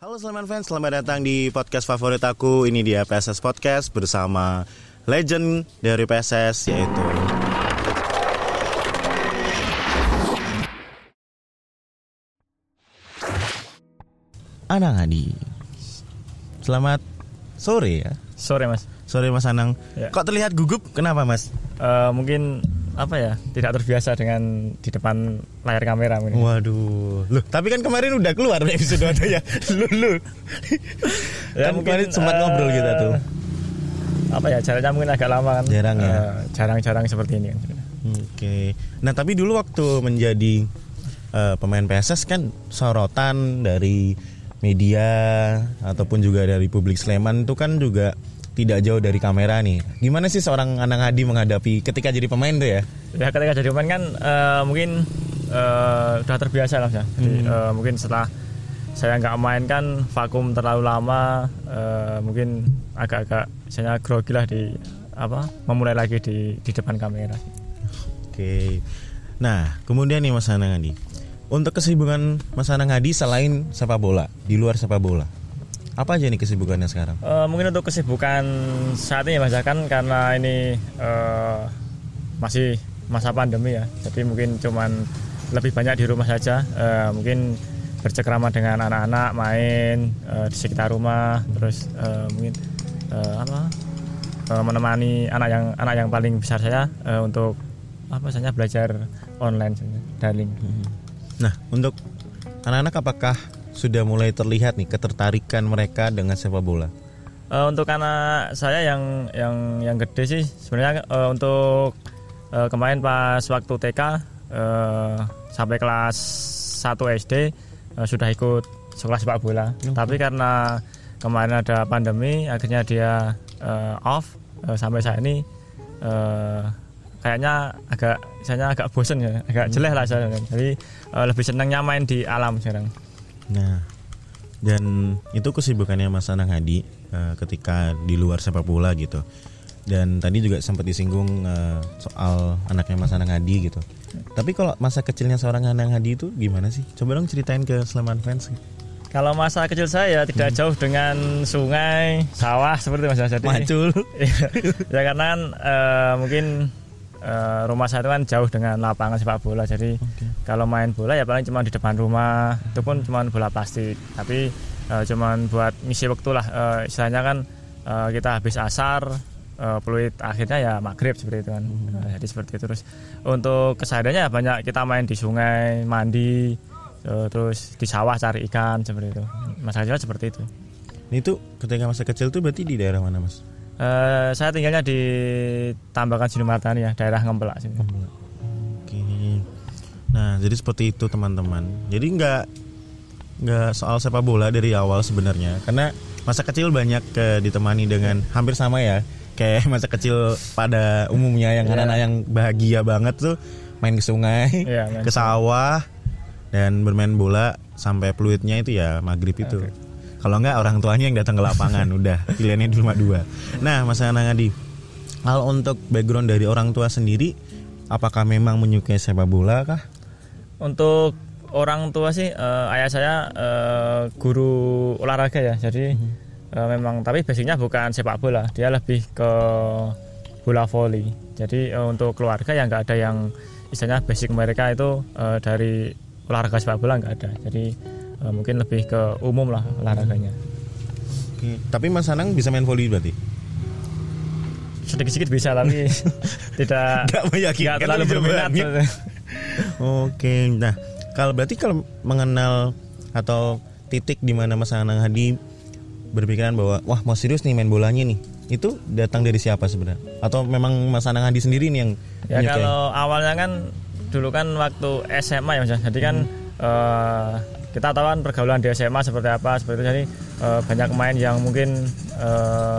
Halo Sleman fans, selamat datang di podcast favorit aku. Ini dia PSS Podcast bersama legend dari PSS yaitu Anang Adi. Selamat sore ya. Sore mas. Sore Mas Anang. Ya. Kok terlihat gugup? Kenapa Mas? Eh, mungkin apa ya tidak terbiasa dengan di depan layar kamera mungkin. Waduh. Loh, tapi kan kemarin udah keluar episode ada ya. Lu lu. kan kemarin sempat eh, ngobrol kita tuh. Apa ya jaraknya mungkin agak lama kan. Jarang ya? Eh, Jarang-jarang seperti ini kan. Oke. Nah, tapi dulu waktu menjadi eh, pemain PSS kan sorotan dari media ataupun juga dari publik Sleman itu kan juga tidak jauh dari kamera nih. Gimana sih seorang Anang Hadi menghadapi ketika jadi pemain tuh ya? Ya ketika jadi pemain kan eh, mungkin eh, udah terbiasa lah ya. Jadi eh, mungkin setelah saya nggak main kan vakum terlalu lama eh, mungkin agak-agak saya grogi lah di apa memulai lagi di di depan kamera. Oke. Nah, kemudian nih Mas Anang Hadi. Untuk kesibukan Mas Anang Hadi selain sepak bola, di luar sepak bola. Apa aja nih kesibukannya sekarang? Eh, mungkin untuk kesibukan saat ini mas ya kan karena ini eh, masih masa pandemi ya. Jadi mungkin cuman lebih banyak di rumah saja. Eh, mungkin bercengkrama dengan anak-anak main eh, di sekitar rumah. Terus eh, mungkin eh, apa? Eh, menemani anak yang anak yang paling besar saya eh, untuk apa saja belajar online saja, daring. Nah, untuk anak-anak apakah sudah mulai terlihat nih ketertarikan mereka dengan sepak bola? Eh, untuk anak saya yang yang yang gede sih sebenarnya eh, untuk eh, kemarin pas waktu TK eh, sampai kelas 1 SD eh, sudah ikut sekolah sepak bola. Tapi karena kemarin ada pandemi akhirnya dia eh, off eh, sampai saat ini eh, kayaknya agak misalnya agak bosen ya, agak jelek lah saya. Jadi lebih senangnya main di alam sekarang. Nah, dan itu kesibukannya Mas Anang Hadi eh, ketika di luar sepak bola gitu. Dan tadi juga sempat disinggung eh, soal anaknya Mas Anang Hadi gitu. Tapi kalau masa kecilnya seorang Anang Hadi itu gimana sih? Coba dong ceritain ke Sleman fans. Kalau masa kecil saya tidak jauh dengan sungai, sawah seperti Mas Jadi Macul. ya karena kan eh, mungkin eh, rumah saya itu kan jauh dengan lapangan sepak bola. Jadi kalau main bola ya paling cuma di depan rumah. Itu pun cuma bola plastik. Tapi eh, cuma buat ngisi waktu lah. Eh, istilahnya kan eh, kita habis asar eh, peluit akhirnya ya maghrib seperti itu kan. Nah, jadi seperti itu terus untuk kesehariannya banyak kita main di sungai, mandi, eh, terus di sawah cari ikan seperti itu. Masa kecil seperti itu. Itu ketika masa kecil tuh berarti di daerah mana Mas? Eh, saya tinggalnya di Tambakan Sinumatani ya, daerah Ngempelak sini. Oke. Nah, jadi seperti itu teman-teman. Jadi nggak nggak soal sepak bola dari awal sebenarnya, karena masa kecil banyak eh, ditemani dengan hampir sama ya, kayak masa kecil pada umumnya yang Iya. anak-anak yang bahagia banget tuh main ke sungai, main ke sawah, dan bermain bola sampai peluitnya itu ya maghrib itu. Kalau nggak orang tuanya yang datang ke lapangan, udah pilihannya cuma dua. Nah, Mas Anang Adi, kalau untuk background dari orang tua sendiri, apakah memang menyukai sepak bola kah? Untuk orang tua sih eh, ayah saya eh, guru olahraga ya. Jadi eh, memang tapi basicnya bukan sepak bola, dia lebih ke bola voli. Jadi eh, untuk keluarga yang nggak ada yang istilahnya basic mereka itu eh, dari olahraga sepak bola nggak ada. Jadi eh, mungkin lebih ke umum lah olahraganya. Oke. Tapi Mas Anang bisa main volley berarti? Sedikit-sedikit bisa tapi tidak Nggak meyakinkan nggak terlalu berminat. Oke, nah kalau berarti kalau mengenal atau titik di mana Mas Anang Hadi berpikiran bahwa wah mau serius nih main bolanya nih, itu datang dari siapa sebenarnya? Atau memang Mas Anang Hadi sendiri nih yang Ya menyukai? kalau awalnya kan dulu kan waktu SMA ya Mas. ya. Jadi kan eh, kita tahu kan pergaulan di SMA seperti apa seperti itu. Jadi eh, banyak pemain yang mungkin eh,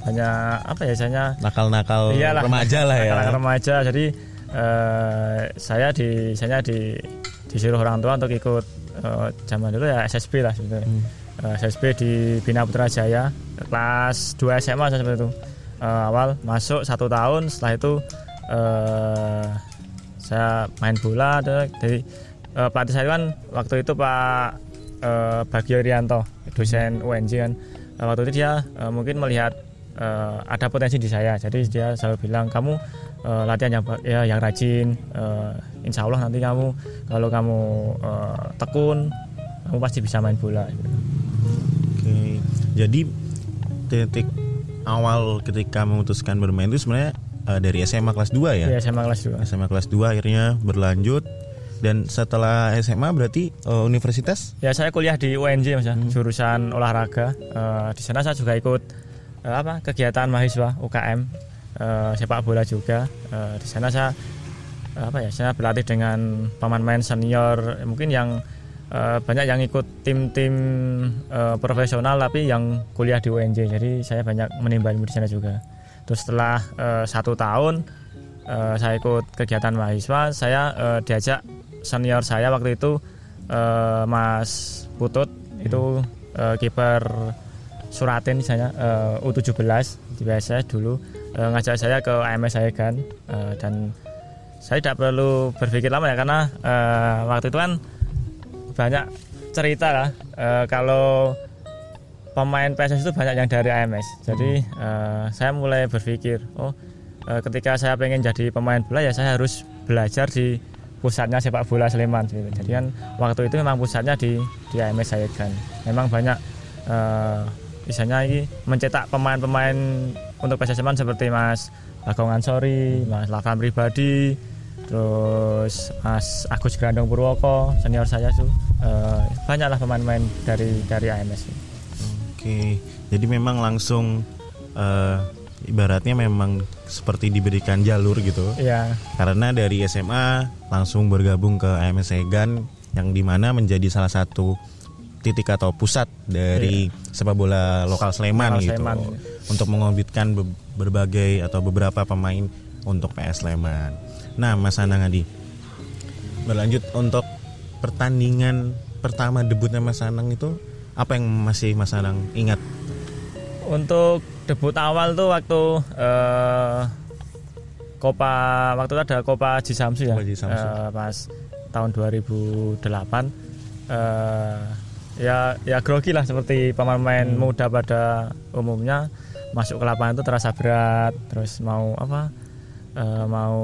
banyak apa ya misalnya nakal-nakal iyalah, remaja lah ya. nakal-nakal remaja. Jadi eh, saya di saya di disuruh orang tua untuk ikut eh, zaman dulu ya SSB lah sebetulnya. Eh, SSB di Bina Putra Jaya kelas 2 SMA seperti itu. Eh, awal masuk satu tahun setelah itu eh, saya main bola ada eh, pelatih saya kan waktu itu Pak uh, Bagio Rianto dosen UNJ kan uh, waktu itu dia uh, mungkin melihat uh, ada potensi di saya jadi dia selalu bilang kamu uh, latihan yang ya yang rajin uh, insya Allah nanti kamu kalau kamu uh, tekun kamu pasti bisa main bola gitu. oke jadi titik awal ketika memutuskan bermain itu sebenarnya uh, dari SMA kelas 2 ya? Iya, SMA kelas 2. SMA kelas 2 akhirnya berlanjut dan setelah SMA berarti uh, universitas? Ya saya kuliah di UNJ mas ya, hmm. jurusan olahraga. Uh, di sana saya juga ikut uh, apa kegiatan mahasiswa UKM uh, sepak bola juga. Uh, di sana saya uh, apa ya, saya berlatih dengan pemain-pemain senior mungkin yang uh, banyak yang ikut tim-tim uh, profesional tapi yang kuliah di UNJ. Jadi saya banyak menimba ilmu di sana juga. Terus setelah uh, satu tahun uh, saya ikut kegiatan mahasiswa, saya uh, diajak senior saya waktu itu uh, Mas Putut itu uh, kiper Suratin saya uh, U17 di PSS dulu uh, ngajak saya ke AMS saya kan uh, dan saya tidak perlu berpikir lama ya karena uh, waktu itu kan banyak cerita lah uh, kalau pemain PSS itu banyak yang dari AMS jadi uh, saya mulai berpikir oh uh, ketika saya pengen jadi pemain bola ya saya harus belajar di pusatnya sepak bola Sleman gitu. Jadi kan waktu itu memang pusatnya di di AMS kan. Memang banyak uh, misalnya ini mencetak pemain-pemain untuk PSS Sleman seperti Mas Bagong Ansori, Mas Lakan Pribadi, terus Mas Agus Grandong Purwoko, senior saya tuh uh, banyaklah pemain-pemain dari dari AMS. Oke, jadi memang langsung uh, ibaratnya memang seperti diberikan jalur gitu. Iya. Karena dari SMA langsung bergabung ke AMS Egan yang di mana menjadi salah satu titik atau pusat dari iya. sepak bola lokal Sleman lokal gitu Sleman. untuk mengorbitkan berbagai atau beberapa pemain untuk PS Sleman. Nah, Mas Anang Adi berlanjut untuk pertandingan pertama debutnya Mas Anang itu apa yang masih Mas Anang ingat? Untuk debut awal tuh waktu uh, Copa waktu itu ada Copa Jisamsu ya. Jisamsu. Uh, pas tahun 2008 uh, eh, ya ya grogi lah seperti pemain-pemain hmm. muda pada umumnya masuk ke lapangan itu terasa berat terus mau apa uh, mau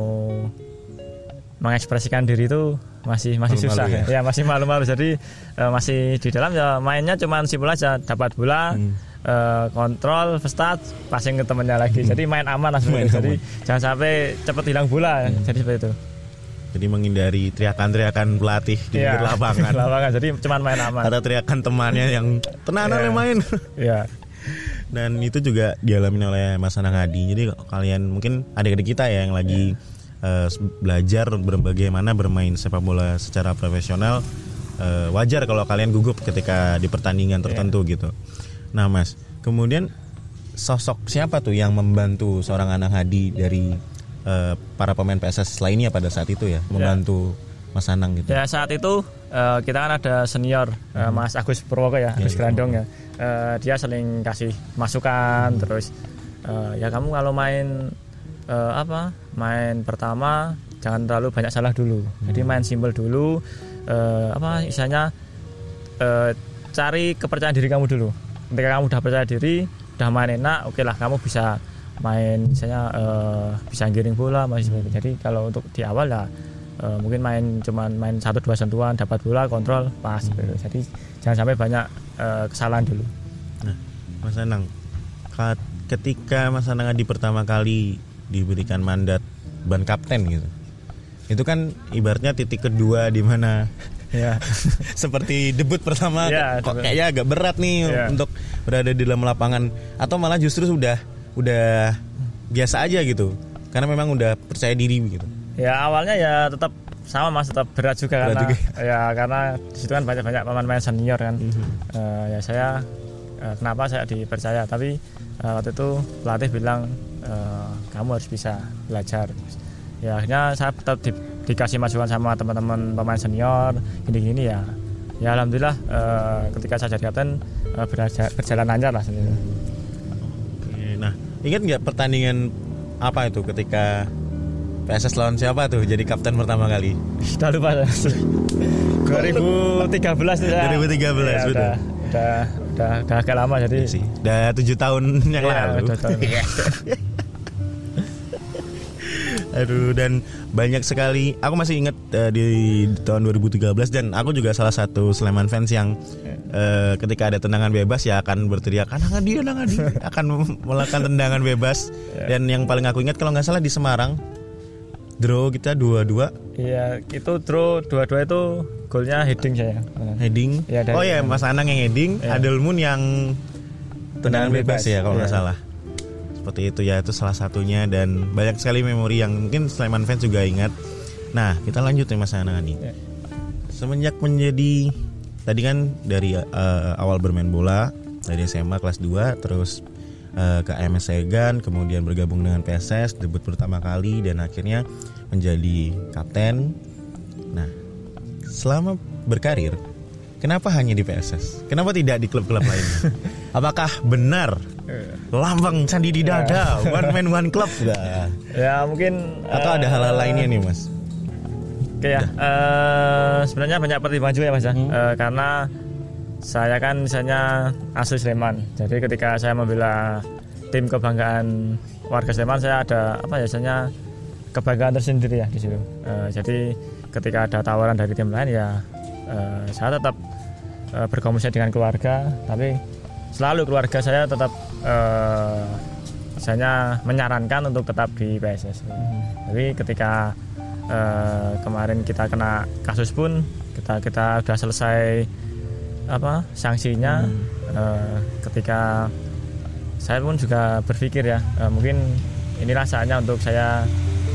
mengekspresikan diri itu masih masih malu susah ya? ya masih malu-malu jadi uh, masih di dalam ya mainnya cuma simpel aja dapat bola hmm uh, kontrol, start, passing ke temennya lagi. Hmm. Jadi main aman lah sebenarnya. Jadi aman. jangan sampai cepat hilang bola. Hmm. Jadi seperti itu. Jadi menghindari teriakan-teriakan pelatih di ya, lapangan. lapangan. Jadi cuma main aman. Ada teriakan temannya yang tenang yeah. main. Iya. Dan itu juga dialami oleh Mas Anang Hadi. Jadi kalian mungkin adik-adik kita ya yang lagi yeah. uh, belajar bagaimana bermain sepak bola secara profesional. Uh, wajar kalau kalian gugup ketika di pertandingan tertentu yeah. gitu. Nah mas, kemudian sosok siapa tuh yang membantu seorang anak Hadi dari uh, para pemain PSS lainnya pada saat itu ya, membantu ya. Mas Anang gitu? Ya saat itu uh, kita kan ada senior uh, Mas Agus Purwoko ya, Agus ya, Grandong ya. Uh, dia sering kasih masukan, hmm. terus uh, ya kamu kalau main uh, apa, main pertama jangan terlalu banyak salah dulu. Hmm. Jadi main simpel dulu, uh, apa istilahnya uh, cari kepercayaan diri kamu dulu ketika kamu udah percaya diri udah main enak oke okay lah kamu bisa main misalnya uh, bisa giring bola masih seperti jadi kalau untuk di awal ya uh, mungkin main cuman main satu dua sentuhan dapat bola kontrol pas hmm. jadi jangan sampai banyak uh, kesalahan dulu nah Mas Anang ketika Mas Anang di pertama kali diberikan mandat ban kapten gitu itu kan ibaratnya titik kedua di mana ya. seperti debut pertama ya, kok kayaknya agak berat nih ya. untuk berada di dalam lapangan atau malah justru sudah udah biasa aja gitu karena memang udah percaya diri gitu ya awalnya ya tetap sama mas tetap berat juga berat karena juga. ya karena di situ kan banyak banyak pemain-pemain senior kan mm -hmm. uh, ya saya uh, kenapa saya dipercaya tapi uh, waktu itu pelatih bilang uh, kamu harus bisa belajar ya akhirnya saya tetap di, dikasih masukan sama teman-teman pemain senior gini-gini ya ya alhamdulillah uh, ketika saya jadi kapten uh, berjalan lancar lah sendiri. Oke, nah ingat nggak pertandingan apa itu ketika PSS lawan siapa tuh jadi kapten pertama kali? Sudah lupa 2013 tuh saya. 2013 Ya, sudah. udah, udah udah udah agak lama jadi sih. Udah tujuh tahun yang Iya, lalu. udah tahun. Aduh dan banyak sekali. Aku masih ingat eh, di tahun 2013 dan aku juga salah satu Sleman fans yang eh, ketika ada tendangan bebas ya akan berteriak anang adi anang adi akan melakukan tendangan bebas dan yang paling aku ingat kalau nggak salah di Semarang draw kita dua-dua Iya, itu draw dua-dua itu golnya heading saya. heading. Dari- oh ya Mas Anang yang heading, Iya. Adel Moon yang tendangan Tendangan bebas, bebas. ya kalau nggak Iya. salah. Seperti itu ya itu salah satunya dan banyak sekali memori yang mungkin Sleman fans juga ingat. Nah kita lanjut ya Mas Anang nih. Iya. Semenjak menjadi tadi kan dari eh, awal bermain bola dari SMA kelas 2 terus eh, ke MS Segan kemudian bergabung dengan PSS debut pertama kali dan akhirnya menjadi kapten. Nah, selama berkarir kenapa hanya di PSS? Kenapa tidak di klub-klub lainnya? Apakah benar lambang sandi di dada one man one club Nggak. Ya mungkin Atau ada eh, hal-hal lainnya nih Mas? Oke ya, eh, sebenarnya banyak pertimbangan juga ya mas ya, Hmm. Eh, karena saya kan misalnya asli Sleman, jadi ketika saya membela tim kebanggaan warga Sleman, saya ada apa ya, misalnya kebanggaan tersendiri ya di situ. Eh, jadi ketika ada tawaran dari tim lain ya, eh, saya tetap eh, berkomunikasi dengan keluarga, tapi selalu keluarga saya tetap eh, misalnya menyarankan untuk tetap di PSS. Tapi ketika eh, kemarin kita kena kasus pun kita kita udah selesai apa sanksinya eh, ketika saya pun juga berpikir ya eh, mungkin inilah saatnya untuk saya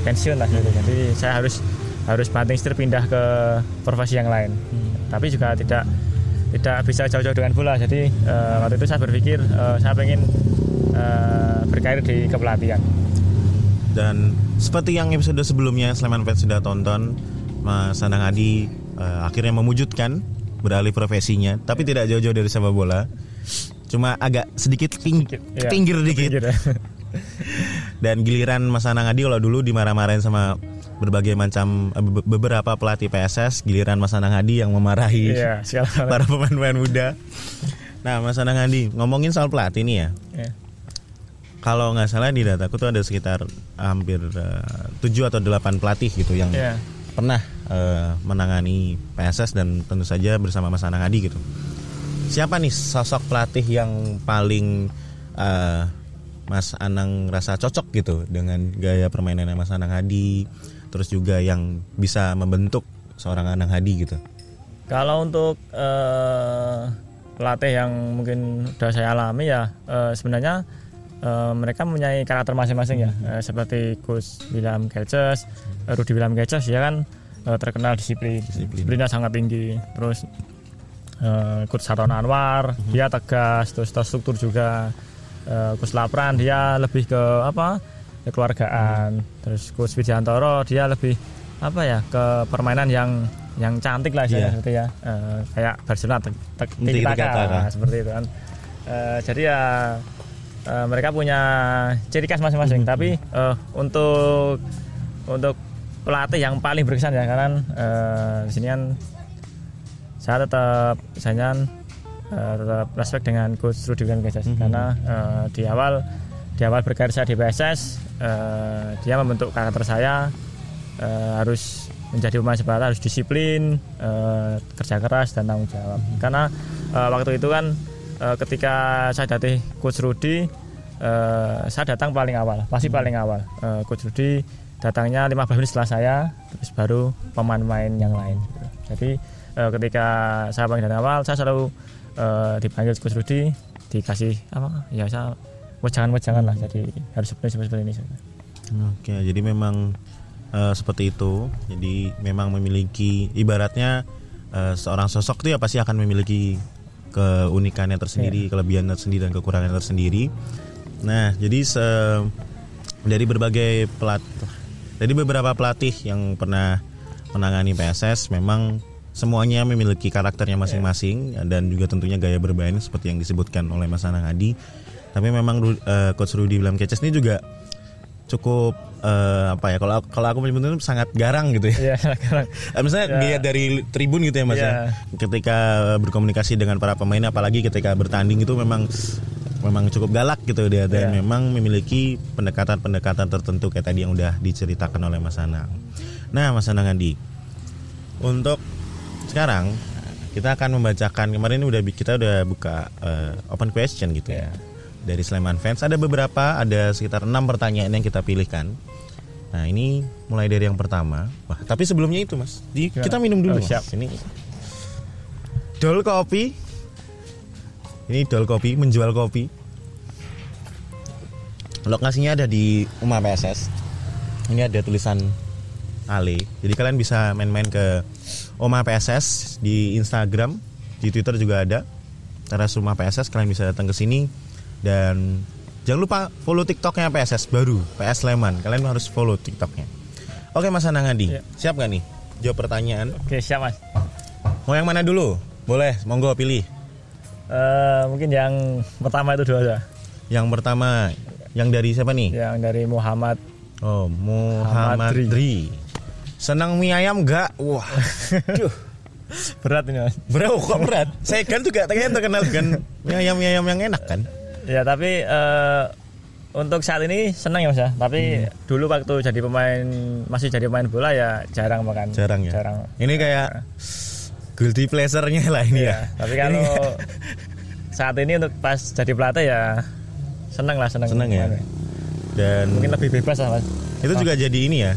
pensiun lah gitu. Jadi saya harus harus banting setir pindah ke profesi yang lain. Tapi juga tidak tidak bisa jauh-jauh dengan bola. Jadi eh, waktu itu saya berpikir eh, saya pengen eh, berkarir di kepelatihan. Dan seperti yang episode sebelumnya Sleman Fans sudah tonton, Mas Anang Adi eh, akhirnya memujudkan beralih profesinya, tapi tidak jauh-jauh dari sepak bola. Cuma agak sedikit ping, Iya, pinggir dikit. Pinggir ya. Dan giliran Mas Anang Adi kalau dulu dimarah-marahin sama berbagai macam eh, be- beberapa pelatih PSS, giliran Mas Anang Adi yang memarahi sekarang para pemain-pemain muda. Nah, Mas Anang Adi, ngomongin soal pelatih nih ya. ya. Kalau nggak salah di dataku tuh ada sekitar hampir eh, 7 atau 8 pelatih gitu yang Iya. pernah eh, menangani PSS dan tentu saja bersama Mas Anang Adi gitu. Siapa nih sosok pelatih yang paling eh, Mas Anang rasa cocok gitu dengan gaya permainannya Mas Anang Hadi, terus juga yang bisa membentuk seorang Anang Hadi gitu. Kalau untuk eh, pelatih yang mungkin udah saya alami ya eh, sebenarnya eh, mereka mempunyai karakter masing-masing ya Eh, seperti Coach William Kelces, eh, Rudy William Kelces ya kan eh, terkenal disiplin, Disiplin. disiplinnya sangat tinggi. Terus Coach Saron Anwar dia tegas, terus terstruktur juga. Coach Lapran dia lebih ke apa? Kekeluargaan. Terus Coach Widiantoro dia lebih apa ya ke permainan yang yang cantik lah Iya. istilahnya seperti ya Eh, kayak Barcelona tek, tek, tiki taka, seperti itu kan Eh, jadi ya eh, mereka punya ciri khas masing-masing tapi eh, untuk untuk pelatih yang paling berkesan ya karena eh, di sini kan saya tetap misalnya eh, tetap respect dengan coach Rudy William Gajah Mhm. karena eh, di awal di awal berkarir saya di PSS eh, dia membentuk karakter saya eh, harus menjadi pemain sepak bola harus disiplin eh, kerja keras dan tanggung jawab. Karena eh, waktu itu kan eh, ketika saya datang coach Rudy eh, saya datang paling awal pasti paling awal. Eh, coach Rudy datangnya 15 menit setelah saya terus baru pemain-pemain yang lain. Jadi eh, ketika saya panggil dari awal saya selalu eh, dipanggil coach Rudy dikasih apa ya saya wejangan-wejangan lah jadi harus seperti seperti ini Oke, jadi memang eh, seperti itu. Jadi memang memiliki ibaratnya eh, seorang sosok itu ya pasti akan memiliki keunikannya tersendiri, kelebihannya tersendiri dan kekurangannya tersendiri. Nah, jadi se- dari berbagai pelat dari beberapa pelatih yang pernah menangani PSS memang semuanya memiliki karakternya masing-masing dan juga tentunya gaya bermain seperti yang disebutkan oleh Mas Anang Adi. Tapi memang eh, coach Rudy William Keces ini juga cukup eh, apa ya kalau kalau aku menyebutnya sangat garang gitu ya. Iya, sekarang. Eh, Misalnya Ya. lihat dari tribun gitu ya mas ya. Iya. Ketika berkomunikasi dengan para pemain, apalagi ketika bertanding itu memang memang cukup galak gitu dia dan Iya. memang memiliki pendekatan-pendekatan tertentu kayak tadi yang udah diceritakan oleh Mas Anang. Nah Mas Anang Andi, untuk sekarang kita akan membacakan kemarin ini udah kita udah buka eh, open question gitu ya dari Sleman fans ada beberapa ada sekitar enam pertanyaan yang kita pilihkan. Nah ini mulai dari yang pertama. Wah tapi sebelumnya itu mas, di, kita minum dulu Oh, mas. siap. Ini Dol kopi. Ini Dol kopi menjual kopi. Lokasinya ada di Uma PSS. Ini ada tulisan Ale. Jadi kalian bisa main-main ke Oma PSS di Instagram, di Twitter juga ada. Teras Rumah PSS kalian bisa datang ke sini dan jangan lupa follow TikToknya PSS baru PS Sleman. Kalian harus follow TikToknya. Oke Mas Anang Andi, Iya. siap gak nih? Jawab pertanyaan. Oke, siap Mas. Mau yang mana dulu? Boleh, monggo pilih. Eh, mungkin yang pertama itu dulu aja. Yang pertama, yang dari siapa nih? Yang dari Muhammad. Oh, Muhammad Dri. Senang mie ayam gak? Wah, duh. Berat ini Mas. Bro, kok berat? Saya kan juga terkenal dengan mie ayam mie ayam yang enak kan? Ya, tapi eh, untuk saat ini senang ya Mas ya. Tapi Hmm. dulu waktu jadi pemain masih jadi pemain bola ya jarang makan. Jarang ya. Jarang. Ini kayak guilty pleasure-nya lah ini ya. Iya, Tapi kalau saat ini untuk pas jadi pelatih ya senang lah senang. Senang ya. Dan Mungkin lebih bebas lah Mas. itu juga jadi ini ya.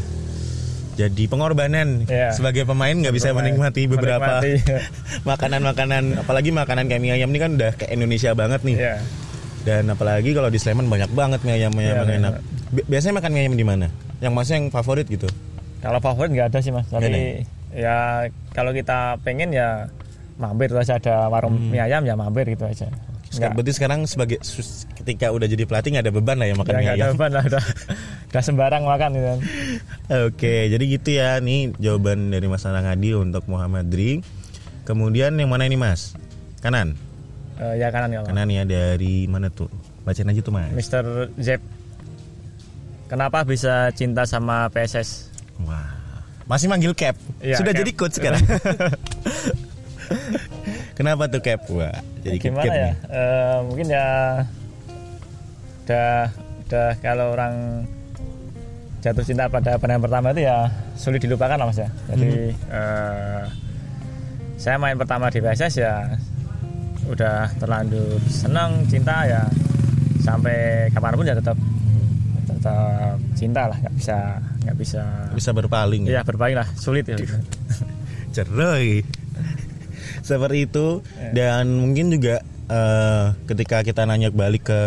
Jadi pengorbanan Iya. sebagai pemain nggak bisa Pemain. menikmati beberapa makanan-makanan, apalagi makanan kayak mie ayam ini kan udah kayak Indonesia banget nih. Iya. Dan apalagi kalau di Sleman banyak banget mie ayam mie ayam Iya, yang iya. enak. Bi- Biasanya makan mie ayam di mana? Yang masnya yang favorit gitu? Kalau favorit nggak ada sih mas, tapi ya kalau kita pengen ya mampir terus ada warung Hmm. mie ayam ya mampir gitu aja. Sekarang, berarti sekarang sebagai ketika udah jadi pelatih nggak ada beban lah ya makan Ya, mie nggak ada ayam. beban lah, udah, udah sembarang makan gitu. kan. Oke, jadi gitu ya nih jawaban dari Mas Anang Adi untuk Muhammad Dri. Kemudian yang mana ini Mas? Kanan. Eh, ya kanan ya. Kanan ya dari mana tuh? Bacain aja tuh Mas. Mr. Zep, kenapa bisa cinta sama PSS? Wah. Masih manggil Cap. Iya, Sudah Cap. jadi coach sekarang. Kenapa tuh Cap? Wah, jadi Gimana Cap ya? Eh, mungkin ya udah udah kalau orang jatuh cinta pada pandangan pertama itu ya sulit dilupakan lah mas ya. Jadi Mhm. eh, saya main pertama di PSS ya udah terlanjur senang cinta ya sampai kapan pun ya tetap tetap cinta lah nggak bisa nggak bisa Bisa berpaling ya. ya berpaling lah sulit ya Ceroy. Seperti itu Ya. dan mungkin juga eh, ketika kita nanya balik ke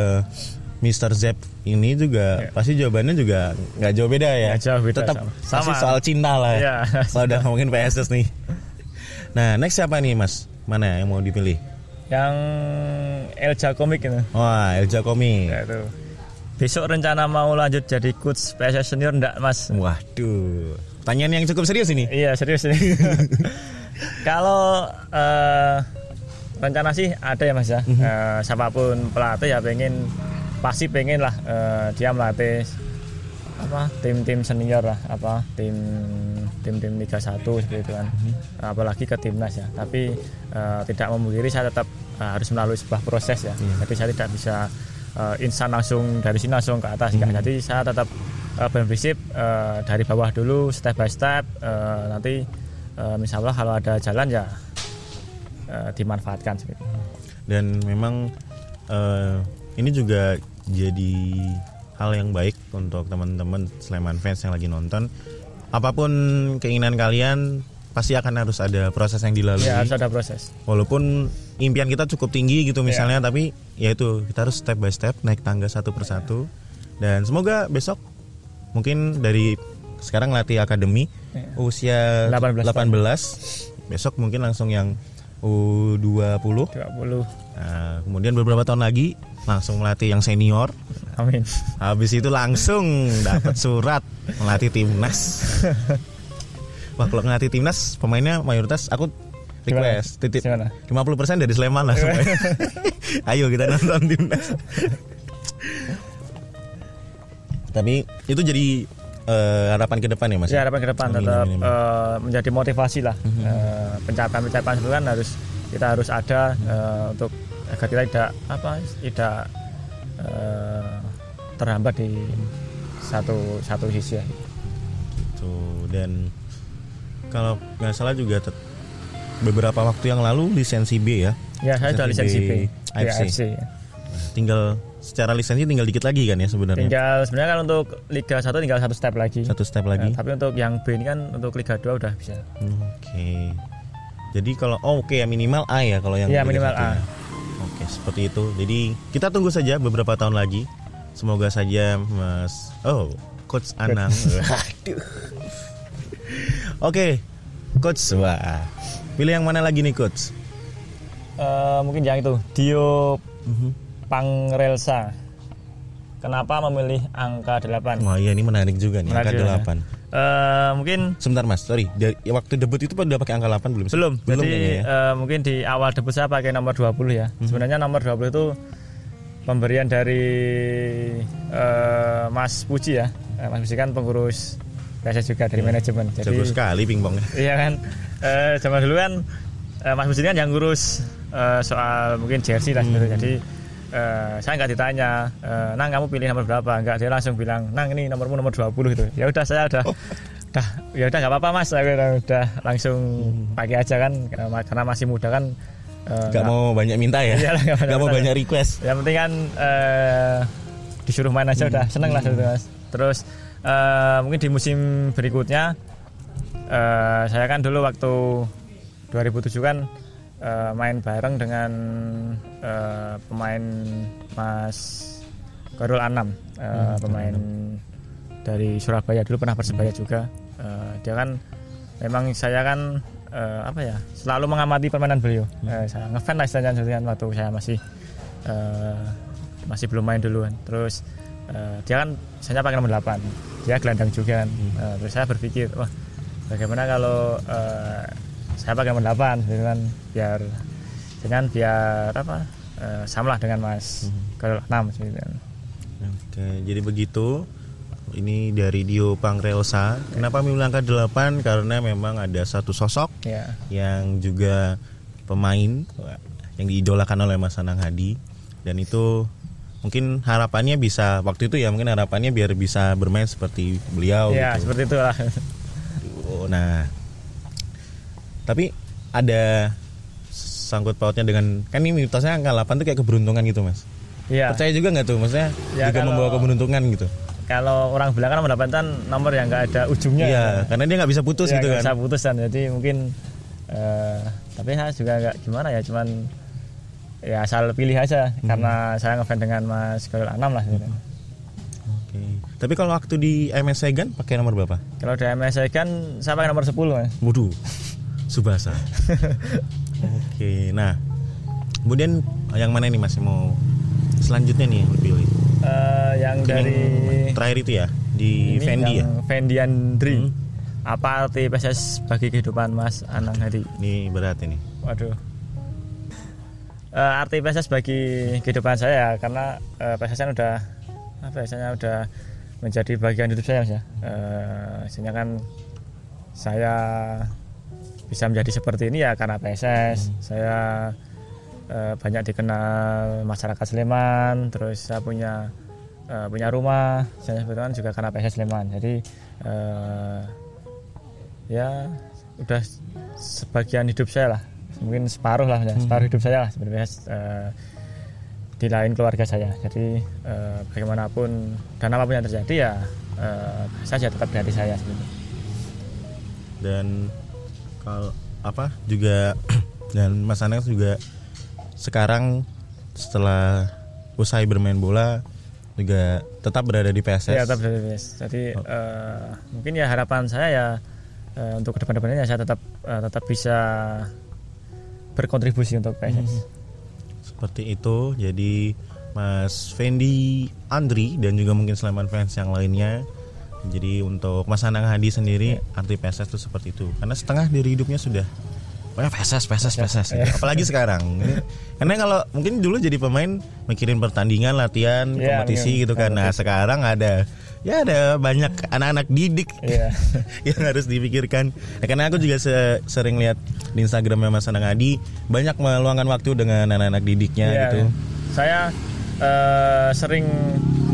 Mr. Zep ini juga Ya. pasti jawabannya juga nggak jauh beda ya. Jauh beda, Tetap sama. pasti soal cinta lah. ya. Iya. Kalau udah ngomongin PSS nih. Nah, next siapa nih, Mas? Mana yang mau dipilih? Yang Elja komik gitu Wah, Elja Komi. Ya, itu. Besok rencana mau lanjut jadi coach PSS senior enggak mas? Waduh. Pertanyaan yang cukup serius ini. Iya serius ini. Kalau eh, rencana sih ada ya mas ya. Mhm. Eh, siapa pun pelatih ya pengen pasti pengen lah eh, dia melatih apa tim-tim senior lah apa tim tim-tim Liga 1 seperti itu kan Mhm. apalagi ke timnas ya tapi eh, tidak memungkiri saya tetap eh, harus melalui sebuah proses ya Iya. jadi saya tidak bisa eh, instan langsung dari sini langsung ke atas. Mhm. jadi saya tetap eh, berprinsip eh, dari bawah dulu step by step eh, nanti eh, misalnya kalau ada jalan ya eh, dimanfaatkan seperti itu. dan memang eh, ini juga jadi hal yang baik untuk teman-teman Sleman fans yang lagi nonton. Apa pun keinginan kalian pasti akan harus ada proses yang dilalui. Ya harus ada proses. Walaupun impian kita cukup tinggi gitu misalnya tapi ya itu kita harus step by step naik tangga satu persatu. Dan semoga besok mungkin dari sekarang latih akademi Ya. usia 18 18 besok mungkin langsung yang U20 20 Nah, kemudian beberapa tahun lagi langsung melatih yang senior. amin Habis itu langsung dapat surat melatih timnas. Wah, kalau ngelatih timnas pemainnya mayoritas aku request titip Gimana? 50% dari Sleman lah semuanya. Ayo kita nonton timnas. Tapi itu jadi eh, harapan ke depan ya Mas? Ya harapan ke depan Amin, tetap amin, amin. eh, menjadi motivasi lah. Eh, pencapaian-pencapaian itu kan harus kita harus ada eh, untuk agar kita tidak apa tidak eh, terhambat di satu satu sisi ya. Tuh dan kalau nggak salah juga tet- beberapa waktu yang lalu lisensi B ya. Ya saya sudah lisensi B, AFC. AFC. Tinggal secara lisensi tinggal dikit lagi kan ya sebenarnya. Tinggal sebenarnya kan untuk Liga 1 tinggal satu step lagi. Satu step lagi. Nah, tapi untuk yang B ini kan untuk Liga 2 udah bisa. Oke. Jadi kalau oh, oke ya minimal A ya kalau yang Iya, minimal A. ya. Oke, seperti itu. Jadi kita tunggu saja beberapa tahun lagi. Semoga saja Mas Oh, coach Anang. Aduh. Oke. Coach wah. Pilih yang mana lagi nih coach? Eh, mungkin yang itu Dio Pangrelsa. Kenapa memilih angka 8? Wah, iya ini menarik juga nih Menarik angka juga, 8. Eh, mungkin Sebentar Mas, sorry. Dari ya, waktu debut itu udah pakai angka 8 belum? belum. Belum Jadi ya. eh, mungkin di awal debut saya pakai nomor 20 ya. Sebenarnya nomor 20 itu pemberian dari eh, Mas Puji ya. Mas Puji kan pengurus PSS juga dari manajemen. Jadi Jago sekali pingpongnya. Iya kan. Eh, zaman dulu kan eh, Mas Puji kan yang ngurus eh, soal mungkin jersey lah sebenarnya. Jadi eh, saya nggak ditanya, eh, Nang kamu pilih nomor berapa? Enggak, dia langsung bilang, Nang ini nomormu nomor 20 gitu. Ya udah saya udah udah ya udah nggak apa-apa Mas, saya udah, udah langsung pakai aja kan karena masih muda kan. eh, Gak mau banyak minta ya? Iyalah, nggak Gak mau minta. banyak request. yang penting kan eh, disuruh main aja udah seneng lah gitu mas terus eh, mungkin di musim berikutnya eh, saya kan dulu waktu 2007 kan eh, main bareng dengan eh, pemain Mas Korul Anam. Eh, pemain dari Surabaya dulu pernah persebaya juga. Eh, dia kan memang saya kan eh, apa ya selalu mengamati permainan beliau. Eh, saya ngefans lah istilahnya dengan waktu saya masih eh, masih belum main duluan. Terus eh, dia kan saya pakai nomor 8 dia gelandang juga kan. Eh, terus saya berpikir wah bagaimana kalau eh, saya pakai nomor 8 gitu kan biar dengan biar apa eh, sama lah dengan Mas kalau 6 gitu kan. Oke, jadi begitu. Ini dari Dio Pangrelsa. Kenapa memilih angka 8? Karena memang ada satu sosok ya yang juga pemain yang diidolakan oleh Mas Anang Hadi dan itu mungkin harapannya bisa waktu itu ya mungkin harapannya biar bisa bermain seperti beliau ya gitu. seperti itulah Nah, tapi ada sangkut pautnya dengan kan ini mitosnya angka 8 tuh kayak keberuntungan gitu mas. ya Percaya juga nggak tuh maksudnya Ya, juga kalau- membawa keberuntungan gitu. kalau orang bilang kan nomor 8 kan nomor yang nggak ada ujungnya Iya, karena dia nggak bisa putus Ya, gitu kan. bisa putus kan jadi mungkin eh, tapi saya juga nggak gimana ya cuman ya asal pilih aja Hmm. karena saya ngefans dengan Mas Khalil Anam lah gitu. Oke. Tapi kalau waktu di MS Segan pakai nomor berapa? Kalau di MSI kan saya pakai nomor 10 mas. Waduh, Subasa. Oke, nah kemudian yang mana nih mas yang mau selanjutnya nih yang dipilih? Eh, yang Mungkin dari yang terakhir itu ya di ini Fendi ya. Fendi Andri. Hmm. Apa arti PSS bagi kehidupan Mas Anang Hadi? Ini berat ini. Waduh. Eh, arti PSS bagi kehidupan saya ya, karena eh, PSS kan udah apa ya, saya udah menjadi bagian hidup saya Mas ya. Sehingga kan saya bisa menjadi seperti ini ya karena PSS. Saya eh, banyak dikenal masyarakat Sleman, terus saya punya eh, punya rumah. Saya sebetulnya juga karena PSS Sleman. Jadi eh, ya udah sebagian hidup saya lah mungkin separuh lah ya, separuh hidup saya lah sebenarnya eh, di lain keluarga saya jadi eh, bagaimanapun dan apa pun yang terjadi ya eh, saya tetap dari saya sebenarnya. dan kalau apa juga dan Mas Anang juga sekarang setelah usai bermain bola juga tetap berada di PSS. Ya, tetap dari PSS. Jadi eh, mungkin ya harapan saya ya eh, untuk ke depan-depannya ya saya tetap eh, tetap bisa berkontribusi untuk PSS. Seperti itu. Jadi Mas Fendi Andri dan juga mungkin Sleman fans yang lainnya. Jadi untuk Mas Anang Hadi sendiri arti PSS itu seperti itu. Karena setengah dari hidupnya sudah Pokoknya peses, peses, peses. gitu. Apalagi sekarang. Karena kalau mungkin dulu jadi pemain mikirin pertandingan, latihan, Iya, kompetisi iya. gitu kan. Nah sekarang ada ya ada banyak anak-anak didik Iya. yang harus dipikirkan. Ya, karena aku juga se- sering lihat di Instagramnya Mas Anang Adi banyak meluangkan waktu dengan anak-anak didiknya Iya, gitu. iya. Saya eh, sering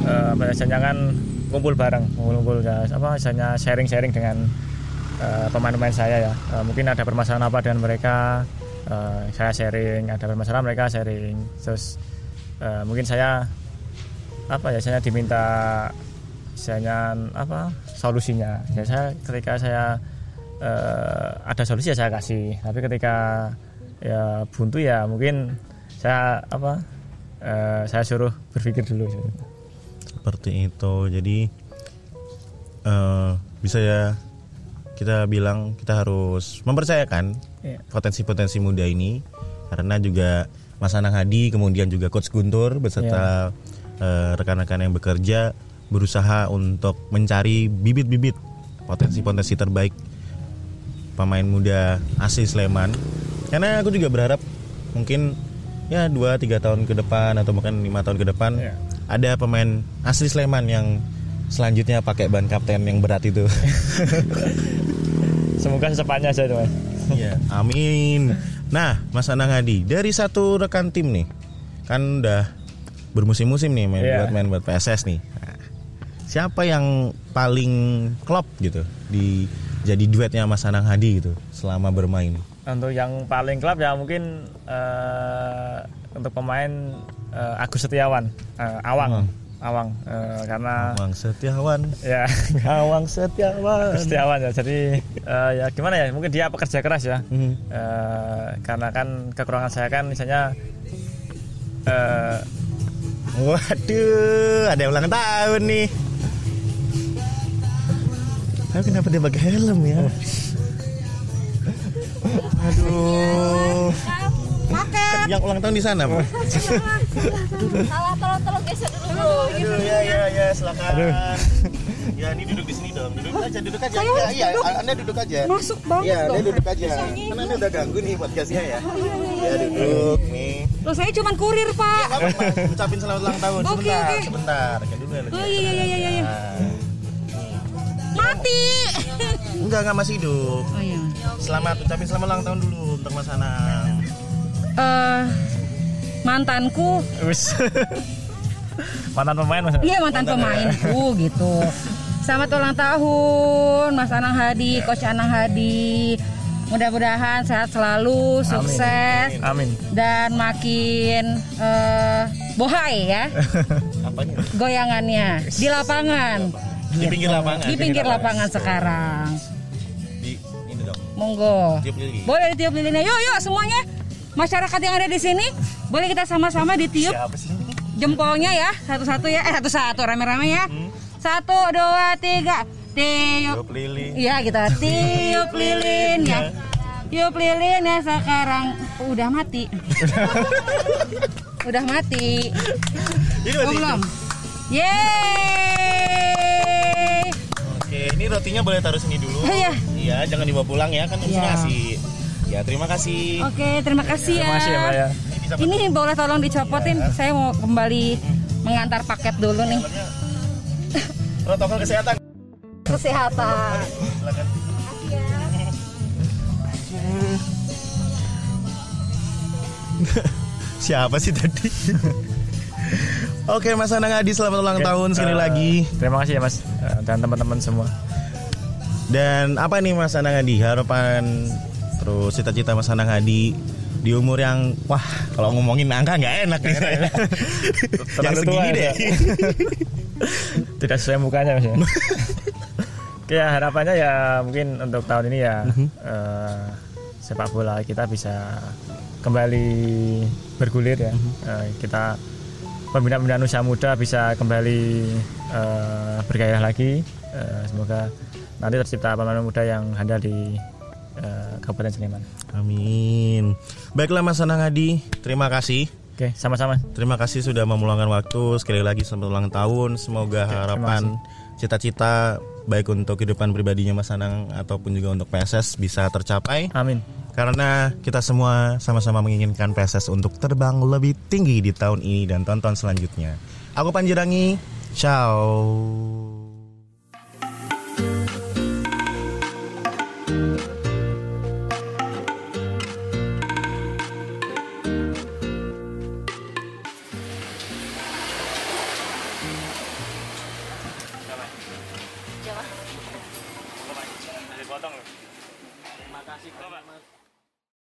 ya, jangan kumpul bareng, kumpul-kumpul ya, apa misalnya sharing-sharing dengan eh, pemain-pemain saya ya. Eh, mungkin ada permasalahan apa dengan mereka, eh, saya sharing, ada permasalahan mereka sharing. Terus eh, mungkin saya apa ya, saya diminta misalnya apa solusinya. Ya saya ketika saya eh, ada solusi ya saya kasih. Tapi ketika ya buntu ya mungkin saya apa eh, saya suruh berpikir dulu. Seperti itu. Jadi eh, bisa ya kita bilang kita harus mempercayakan Iya. potensi-potensi muda ini karena juga Mas Anang Hadi kemudian juga Coach Guntur beserta eh, rekan-rekan yang bekerja berusaha untuk mencari bibit-bibit potensi-potensi terbaik pemain muda asli Sleman karena aku juga berharap mungkin ya 2 3 tahun ke depan atau mungkin lima tahun ke depan Iya. Ada pemain asli Sleman yang selanjutnya pakai ban kapten yang berat itu. Semoga secepatnya saja mas. Iya, amin. Nah, Mas Anang Hadi, dari satu rekan tim nih, kan udah bermusim-musim nih main Iya. buat main buat PSS nih. Nah, siapa yang paling klop gitu di jadi duetnya Mas Anang Hadi gitu selama bermain? Untuk yang paling klub ya mungkin eh, untuk pemain eh, Agus Setiawan, eh, Awang, Awang, Eh, karena Bang Setiawan. ya Awang Setiawan. Agus Setiawan ya. Jadi eh, ya gimana ya? Mungkin dia pekerja keras ya. Mhm. Eh, karena kan kekurangan saya kan misalnya eh, Waduh, ada yang ulang tahun nih. Tapi kenapa dia pakai helm ya? Aduh. Kan yang ulang tahun di sana, Pak. Salah tolong tolong geser dulu. Aduh, ya ya ya, silakan. Ya, ini duduk di sini dong. Duduk aja, duduk aja. Ya, iya, Anda duduk aja. Masuk banget Iya, Anda duduk aja. Kan Anda udah ganggu nih podcastnya ya. Ya, duduk nih. Loh saya cuma kurir pak. Nggak apa-apa, ucapin selamat ulang tahun. Sebentar, oke. sebentar. Kayak dulu ya. Oh iya iya iya iya. iya. Nah. Mati. Enggak, enggak masih hidup. Oh iya. Selamat ucapin selamat ulang tahun dulu untuk Mas Anang. Eh mantanku, mantan pemain mas. iya mantan pemainku gitu. Selamat ulang tahun Mas Anang Hadi, Coach Anang Hadi. Mudah-mudahan sehat selalu, sukses Amin. dan makin eh bohai ya Apanya? goyangannya di lapangan. Di pinggir lapangan. Di pinggir lapangan sekarang. Di ini dong. Monggo. Tiup lilin. Boleh ditiup lilinnya. Yuk, yuk semuanya. Masyarakat yang ada di sini, boleh kita sama-sama ditiup jempolnya ya, satu-satu ya. Eh, satu-satu rame-rame ya. Satu, dua, tiga. Tiup. Lilin. Iya, kita tiup lilin ya. Tiup lilin ya sekarang udah mati. udah mati. Ini Oh, belum. Yeay. Oke, ini rotinya boleh taruh sini dulu. Iya. Iya, jangan dibawa pulang ya, kan harus Iya. ngasih. Ya, terima kasih. Oke, terima kasih ya. Terima kasih ya mbak ya. Ini bisa Ini boleh tolong dicopotin. Saya mau kembali mengantar paket dulu nih. protokol kesehatan. Kesehatan. Silakan. Siapa sih tadi? Oke Mas Anang Adi selamat ulang Oke, tahun sekali eh, lagi. Terima kasih ya mas eh, dan teman-teman semua. Dan apa nih Mas Anang Adi harapan terus cita-cita Mas Anang Adi di umur yang wah kalau ngomongin angka nggak enak nih saya. yang Terlalu tua segini ya, deh. Tidak sesuai mukanya mas ya. Oke ya harapannya ya mungkin untuk tahun ini ya eh, sepak bola kita bisa kembali bergulir ya. Eh, kita pembinaan-pembinaan usia muda bisa kembali eh, bergairah lagi. Eh, semoga nanti tercipta pemain muda yang handal di eh, Kabupaten Sleman. Amin. Baiklah Mas Anang Adi, terima kasih. Oke sama-sama. Terima kasih sudah meluangkan waktu. Sekali lagi selamat ulang tahun. Semoga terima harapan cita-cita baik untuk kehidupan pribadinya Mas Anang ataupun juga untuk PSS bisa tercapai Amin. karena kita semua sama-sama menginginkan PSS untuk terbang lebih tinggi di tahun ini dan tonton selanjutnya. Aku Panjirangi, ciao.